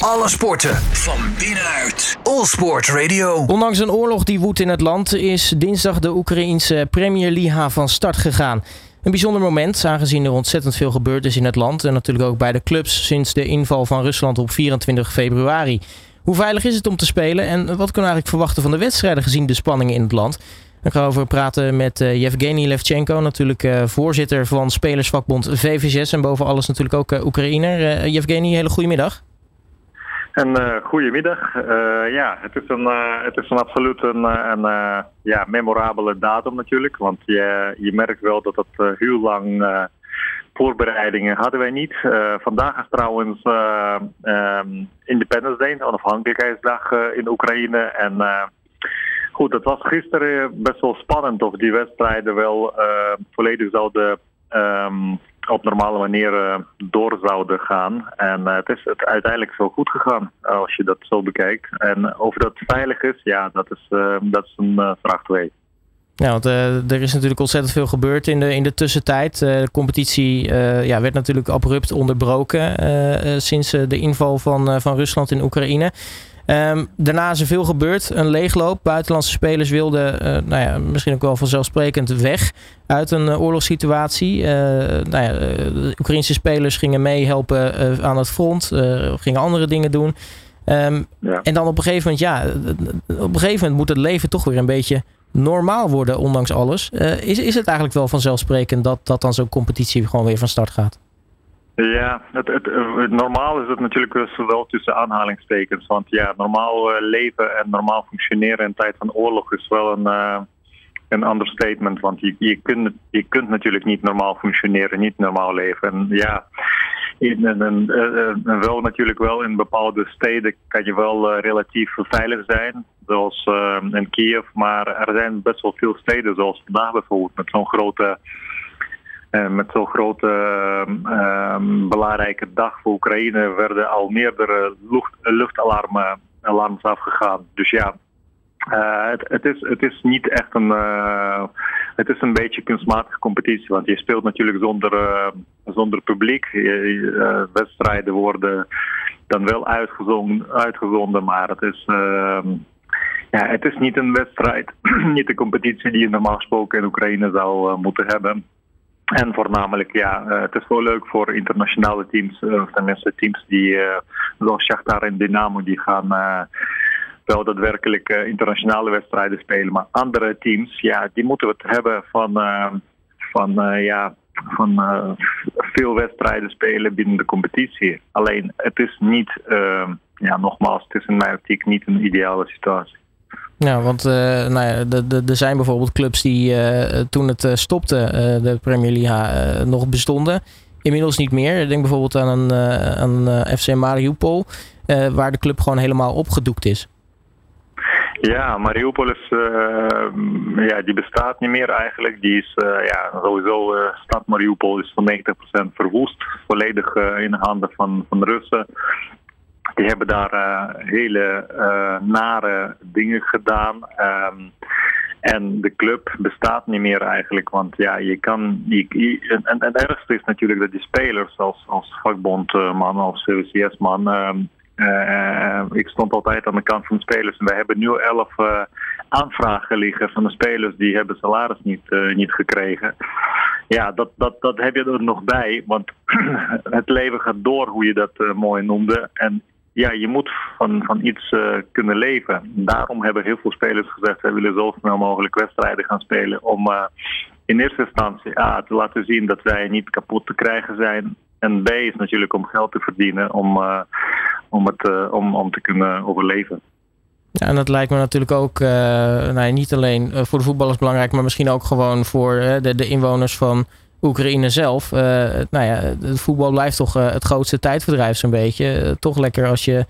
Alle sporten van binnenuit. All Sport Radio. Ondanks een oorlog die woedt in het land is dinsdag de Oekraïense Premier Liga van start gegaan. Een bijzonder moment, aangezien er ontzettend veel gebeurd is in het land en natuurlijk ook bij de clubs sinds de inval van Rusland op 24 februari. Hoe veilig is het om te spelen en wat kunnen we eigenlijk verwachten van de wedstrijden gezien de spanningen in het land? Ik ga over praten met uh, Yevgeny Levchenko, natuurlijk uh, voorzitter van Spelersvakbond VVSS en boven alles natuurlijk ook uh, Oekraïner. Yevgeny, hele goede middag. Een uh, goedemiddag. Uh, ja, het is een, uh, het is een absoluut een, ja, memorabele datum natuurlijk. Want je, je merkt wel dat het heel lang voorbereidingen hadden wij niet. vandaag is trouwens um, Independence Day, onafhankelijkheidsdag in Oekraïne. En goed, het was gisteren best wel spannend of die wedstrijden wel volledig zouden... Um, op normale manier uh, door zouden gaan. En uh, het is het uiteindelijk zo goed gegaan, als je dat zo bekijkt. En of dat veilig is, ja, dat is, dat is een vraag 2. Ja, want er is natuurlijk ontzettend veel gebeurd in de, in de tussentijd. de competitie ja, werd natuurlijk abrupt onderbroken sinds de inval van, van Rusland in Oekraïne. Um, daarna is er veel gebeurd. Een leegloop. Buitenlandse spelers wilden, uh, nou ja, misschien ook wel vanzelfsprekend weg uit een uh, oorlogssituatie. Uh, nou ja, de Oekraïnse spelers gingen meehelpen aan het front, gingen andere dingen doen. Um, ja. En dan op een gegeven moment, ja, op een gegeven moment moet het leven toch weer een beetje normaal worden, ondanks alles. is, is het eigenlijk wel vanzelfsprekend dat, dat dan zo'n competitie gewoon weer van start gaat? Ja, het, het, het, normaal is het natuurlijk wel tussen aanhalingstekens. Want ja, normaal uh, leven en normaal functioneren in tijd van oorlog is wel een, uh, een understatement. Want je, je, kunt, je kunt natuurlijk niet normaal functioneren, niet normaal leven. En ja, in, en, en, en wel natuurlijk wel in bepaalde steden kan je wel uh, relatief veilig zijn. Zoals in Kiev. Maar er zijn best wel veel steden, zoals vandaag bijvoorbeeld, met zo'n grote uh, met zo'n grote uh, belangrijke dag voor Oekraïne werden al meerdere lucht, luchtalarmen alarms afgegaan. Dus ja, het, het, is, het is niet echt een. Uh, het is een beetje kunstmatige competitie, want je speelt natuurlijk zonder, zonder publiek. Wedstrijden worden dan wel uitgezonden, uitgezonden maar het is. Ehm, ja, het is niet een wedstrijd, niet de competitie die je normaal gesproken in Oekraïne zou moeten hebben. En voornamelijk, ja, uh, het is wel leuk voor internationale teams, uh, tenminste teams die, uh, zoals Shakhtar en Dynamo, die gaan wel daadwerkelijk internationale wedstrijden spelen. Maar andere teams, ja, die moeten het hebben van, van, ja, van veel wedstrijden spelen binnen de competitie. Alleen, het is niet, ja, nogmaals, het is in mijn optiek niet een ideale situatie. Ja, want uh, nou ja, er zijn bijvoorbeeld clubs die uh, toen het uh, stopte, de Premier League, nog bestonden. Inmiddels niet meer. Ik denk bijvoorbeeld aan een, aan FC Mariupol, waar de club gewoon helemaal opgedoekt is. Ja, Mariupol is, ja, die bestaat niet meer eigenlijk. Die is, ja, sowieso, stad Mariupol is voor 90% verwoest. Volledig in handen van, van Russen. Die hebben daar uh, hele uh, nare dingen gedaan. Um, en de club bestaat niet meer eigenlijk, want ja, je kan. Je, en, het ergste is natuurlijk dat die spelers als, als vakbondman, als CWCS-man. Um, uh, ik stond altijd aan de kant van de spelers en wij hebben nu elf aanvragen liggen van de spelers die hebben salaris niet, niet gekregen. Ja, dat, dat, dat heb je er nog bij, want het leven gaat door, hoe je dat mooi noemde. En ja, je moet van, van iets uh, kunnen leven. Daarom hebben heel veel spelers gezegd, wij willen zo snel mogelijk wedstrijden gaan spelen om uh, in eerste instantie A, te laten zien dat wij niet kapot te krijgen zijn. En B is natuurlijk om geld te verdienen om, uh, om, het, om, om te kunnen overleven. Ja, en dat lijkt me natuurlijk ook nou, niet alleen voor de voetballers belangrijk, maar misschien ook gewoon voor de, de inwoners van Oekraïne zelf. Uh, nou ja, het voetbal blijft toch uh, het grootste tijdverdrijf zo'n beetje. Uh, toch lekker als je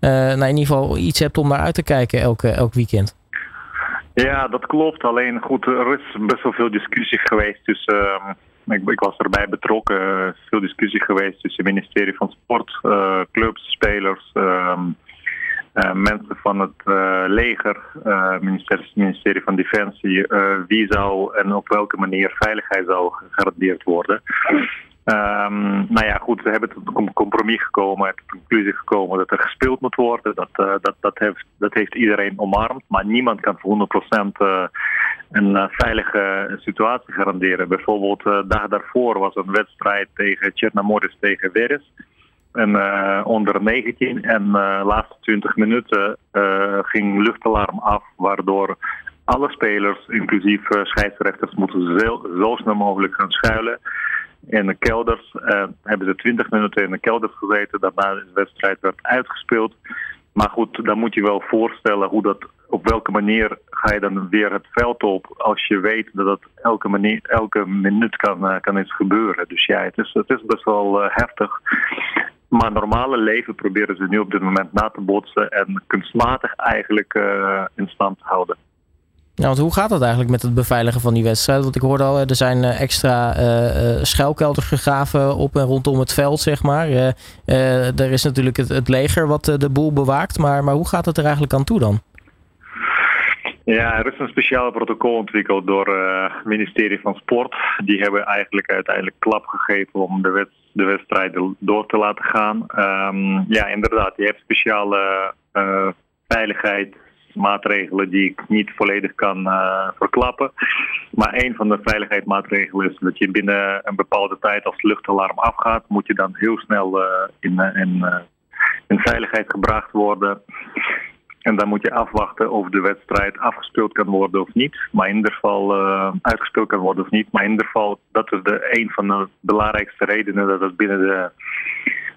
nou in ieder geval iets hebt om naar uit te kijken elke, elk weekend. Ja, dat klopt. Alleen goed, er is best wel veel discussie geweest tussen... Ehm, ik, ik, was erbij betrokken. veel discussie geweest tussen het ministerie van Sport, clubs, spelers... Ehm, mensen van het uh, leger, uh, ministerie, ministerie van Defensie, wie zou en op welke manier veiligheid zou gegarandeerd worden. Um, nou ja, goed, ze hebben tot een compromis gekomen, tot een conclusie gekomen dat er gespeeld moet worden. Dat, dat, dat, heeft, dat heeft iedereen omarmd, maar niemand kan voor 100% uh, een veilige situatie garanderen. Bijvoorbeeld, de dag daarvoor was een wedstrijd tegen Chernomorets tegen Veres. En onder 19 en de laatste 20 minuten ging luchtalarm af, waardoor alle spelers, inclusief scheidsrechters, moeten zo, zo snel mogelijk gaan schuilen in de kelders. Uh, hebben ze 20 minuten in de kelders gezeten. Daarna de wedstrijd werd uitgespeeld. Maar goed, dan moet je wel voorstellen hoe dat, op welke manier ga je dan weer het veld op als je weet dat het elke, manier, elke minuut kan, uh, kan iets gebeuren. Dus ja, het is, het is best wel uh, heftig. Maar normale leven proberen ze nu op dit moment na te botsen en kunstmatig eigenlijk in stand te houden. Ja, want hoe gaat dat eigenlijk met het beveiligen van die wedstrijd? Want ik hoorde al, er zijn extra uh, schuilkelders gegraven op en rondom het veld, zeg maar. Uh, er is natuurlijk het, het leger wat de boel bewaakt, maar, maar hoe gaat het er eigenlijk aan toe dan? Ja, er is een speciaal protocol ontwikkeld door het ministerie van Sport. Die hebben eigenlijk uiteindelijk klap gegeven om de, wet, de wedstrijden door te laten gaan. Um, ja, inderdaad, je hebt speciale veiligheid maatregelen die ik niet volledig kan uh, verklappen. Maar een van de veiligheidsmaatregelen is dat je binnen een bepaalde tijd als luchtalarm afgaat, moet je dan heel snel in, in, in veiligheid gebracht worden. En dan moet je afwachten of de wedstrijd afgespeeld kan worden of niet. Maar in ieder geval uh, uitgespeeld kan worden of niet. Maar in ieder geval, dat is de, een van de belangrijkste redenen dat het binnen de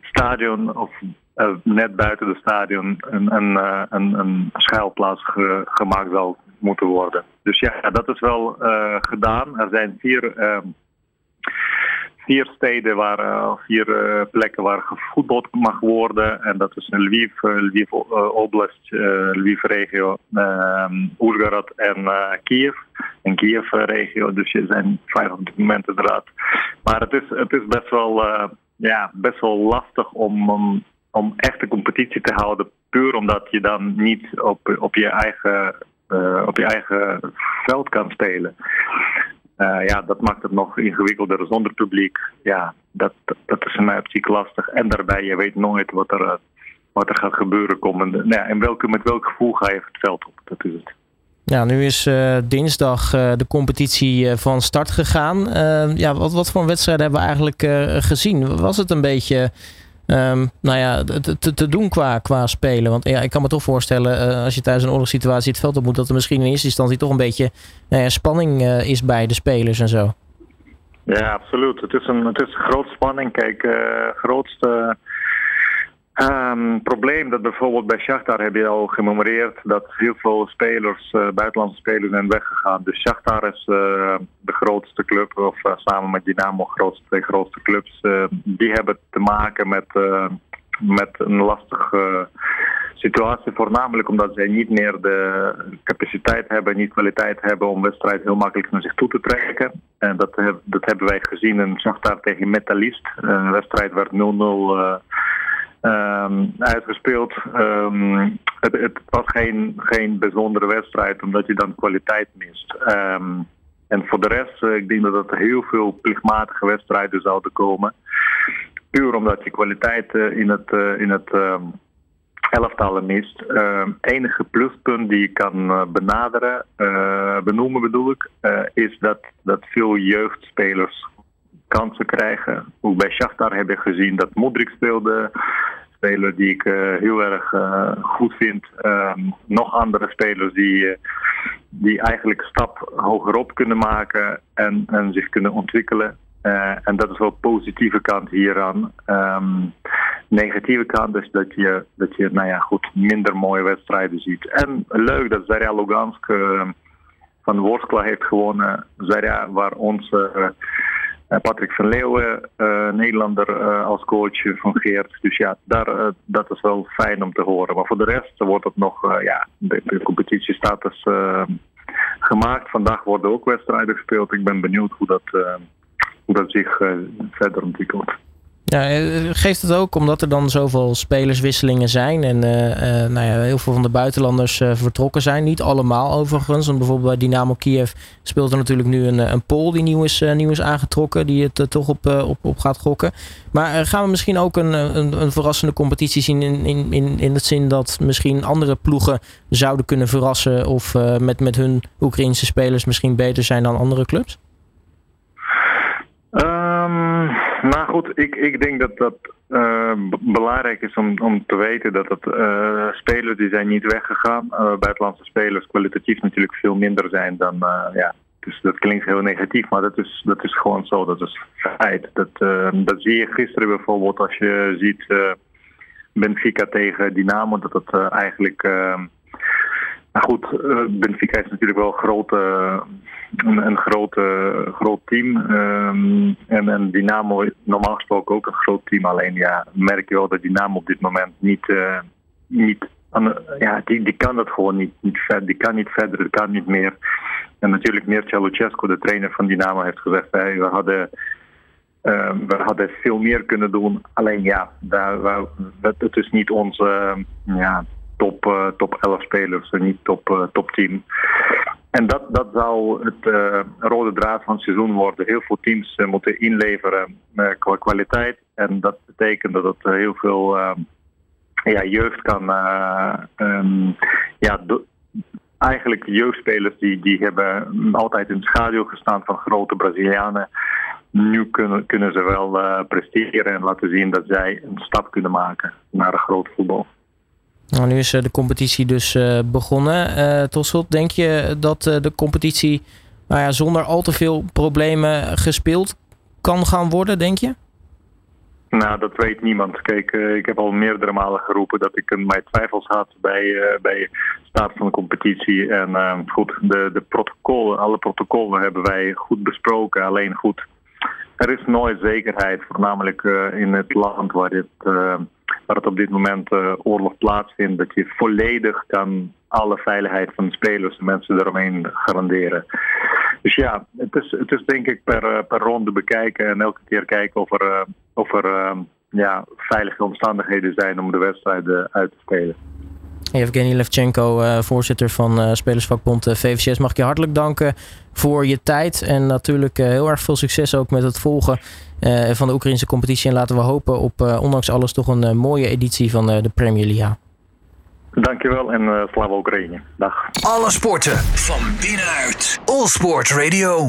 stadion of uh, net buiten het stadion een, een, uh, een, een schuilplaats ge, gemaakt zal moeten worden. Dus ja, dat is wel gedaan. Er zijn vier, vier steden waar, vier plekken waar gevoetbald mag worden. En dat is Lviv, Lviv Oblast, Lviv regio, ehm, en Kiev. En Kiev regio, dus er zijn vijf op dit moment inderdaad. Maar het is, het is best wel ja, best wel lastig om, om, echt een competitie te houden. Puur omdat je dan niet op, op, je, eigen, uh, op je eigen veld kan spelen. Uh, ja, dat maakt het nog ingewikkelder zonder publiek. Ja, dat, dat is in mijn optiek lastig. En daarbij, je weet nooit wat er, wat er gaat gebeuren komende. Nou ja, en welke, met welk gevoel ga je het veld op? Dat. Ja, nu is uh, dinsdag de competitie van start gegaan. ja, wat, wat voor wedstrijden hebben we eigenlijk gezien? Was het een beetje um, nou ja, te, te doen qua, qua spelen? Want ja, ik kan me toch voorstellen, als je thuis een oorlogssituatie het veld op moet, dat er misschien in eerste instantie toch een beetje nou spanning is bij de spelers en zo. Ja, absoluut. Het is een, het is grote spanning. Kijk, grootste Um, probleem dat bijvoorbeeld bij Shakhtar heb je al gememoreerd dat heel veel spelers, uh, buitenlandse spelers zijn weggegaan. Dus Shakhtar is uh, de grootste club, of uh, samen met Dynamo twee grootste clubs. die hebben te maken met, met een lastige situatie. Voornamelijk omdat zij niet meer de capaciteit hebben, niet kwaliteit hebben om wedstrijden heel makkelijk naar zich toe te trekken. En dat, dat hebben wij gezien in Shakhtar tegen Metalist. Een wedstrijd werd 0-0 um, uitgespeeld. Um, het, het, was geen, geen bijzondere wedstrijd, omdat je dan kwaliteit mist. Um, en voor de rest, uh, ik denk dat er heel veel plichtmatige wedstrijden zouden komen. Puur omdat je kwaliteit uh, in het, uh, in het elftallen mist. enige pluspunt die je kan benaderen, benoemen bedoel ik, is dat, dat veel jeugdspelers kansen krijgen. Ook bij Shakhtar hebben we gezien dat Modric speelde. Speler die ik uh, heel erg uh, goed vind. Um, nog andere spelers die, uh, die eigenlijk een stap hogerop kunnen maken en, en zich kunnen ontwikkelen. en dat is wel positieve kant hieraan. Um, negatieve kant is dat je, dat je nou ja, goed, minder mooie wedstrijden ziet. En leuk dat Zarya Lugansk van Worskla heeft gewonnen. Zarya, waar onze eh, Patrick van Leeuwen, uh, Nederlander uh, als coach fungeert. Dus ja, daar, dat is wel fijn om te horen. Maar voor de rest wordt het nog, ja, de, de competitiestatus gemaakt. Vandaag worden ook wedstrijden gespeeld. Ik ben benieuwd hoe dat, hoe dat zich verder ontwikkelt. Ja, geeft het ook omdat er dan zoveel spelerswisselingen zijn en nou ja, heel veel van de buitenlanders vertrokken zijn. Niet allemaal overigens, want bijvoorbeeld bij Dynamo Kiev speelt er natuurlijk nu een, een Pool die nieuw is, nieuw is aangetrokken, die het toch op, op, op gaat gokken. Maar gaan we misschien ook een, een, een verrassende competitie zien in, in, in, in het zin dat misschien andere ploegen zouden kunnen verrassen of met, met hun Oekraïnse spelers misschien beter zijn dan andere clubs? Um, nou goed, ik, ik denk dat dat uh, belangrijk is om, om te weten dat het uh, spelers die zijn niet weggegaan. Uh, buitenlandse spelers kwalitatief natuurlijk veel minder zijn dan ja. Dus dat klinkt heel negatief, maar dat is, dat is gewoon zo. Dat is feit. Dat, dat zie je gisteren bijvoorbeeld als je ziet Benfica tegen Dynamo. Dat het eigenlijk ehm, nou goed, Benfica is natuurlijk wel grote, een, een grote, groot team. Um, en, en Dynamo is normaal gesproken ook een groot team. Alleen ja, merk je wel dat Dynamo op dit moment niet, uh, niet ja, die, die kan dat gewoon niet, niet verder. Die kan niet verder, die kan niet meer. En natuurlijk Mircea Lucescu, de trainer van Dynamo, heeft gezegd: hey, we hadden uh, we hadden veel meer kunnen doen. Alleen ja, het is niet onze, ja, top, uh, top 11 spelers en niet top, uh, top 10. En dat, dat zou het uh, rode draad van het seizoen worden. Heel veel teams moeten inleveren qua kwaliteit. En dat betekent dat het heel veel ja, jeugd kan. Um, ja, eigenlijk jeugdspelers die, die hebben altijd in het schaduw gestaan van grote Brazilianen. Nu kunnen, kunnen ze wel presteren en laten zien dat zij een stap kunnen maken naar een groot voetbal. Nou, nu is eh, de competitie dus uh, begonnen. Uh, tot slot, denk je dat uh, de competitie nou ja, zonder al te veel problemen gespeeld kan gaan worden, denk je? Nou, dat weet niemand. Kijk, ik heb al meerdere malen geroepen dat ik mijn twijfels had bij, bij de staat van de competitie. En goed, de, de protocollen, alle protocollen hebben wij goed besproken. Alleen goed, er is nooit zekerheid, voornamelijk in het land waar dit waar het op dit moment uh, oorlog plaatsvindt, dat je volledig kan alle veiligheid van de spelers en mensen eromheen garanderen. Dus ja, het is, het is denk ik per, eh, per ronde bekijken en elke keer kijken of er, uh, of er ja, veilige omstandigheden zijn om de wedstrijden uit te spelen. Evgeny Levchenko, uh, voorzitter van Spelersvakbond VVCS. Mag ik je hartelijk danken voor je tijd. En natuurlijk heel erg veel succes ook met het volgen van de Oekraïnse competitie. En laten we hopen op, ondanks alles, toch een mooie editie van de Premier League. Dankjewel en uh, Slava Oekraïne. Dag. Alle sporten van binnenuit. All Sport Radio.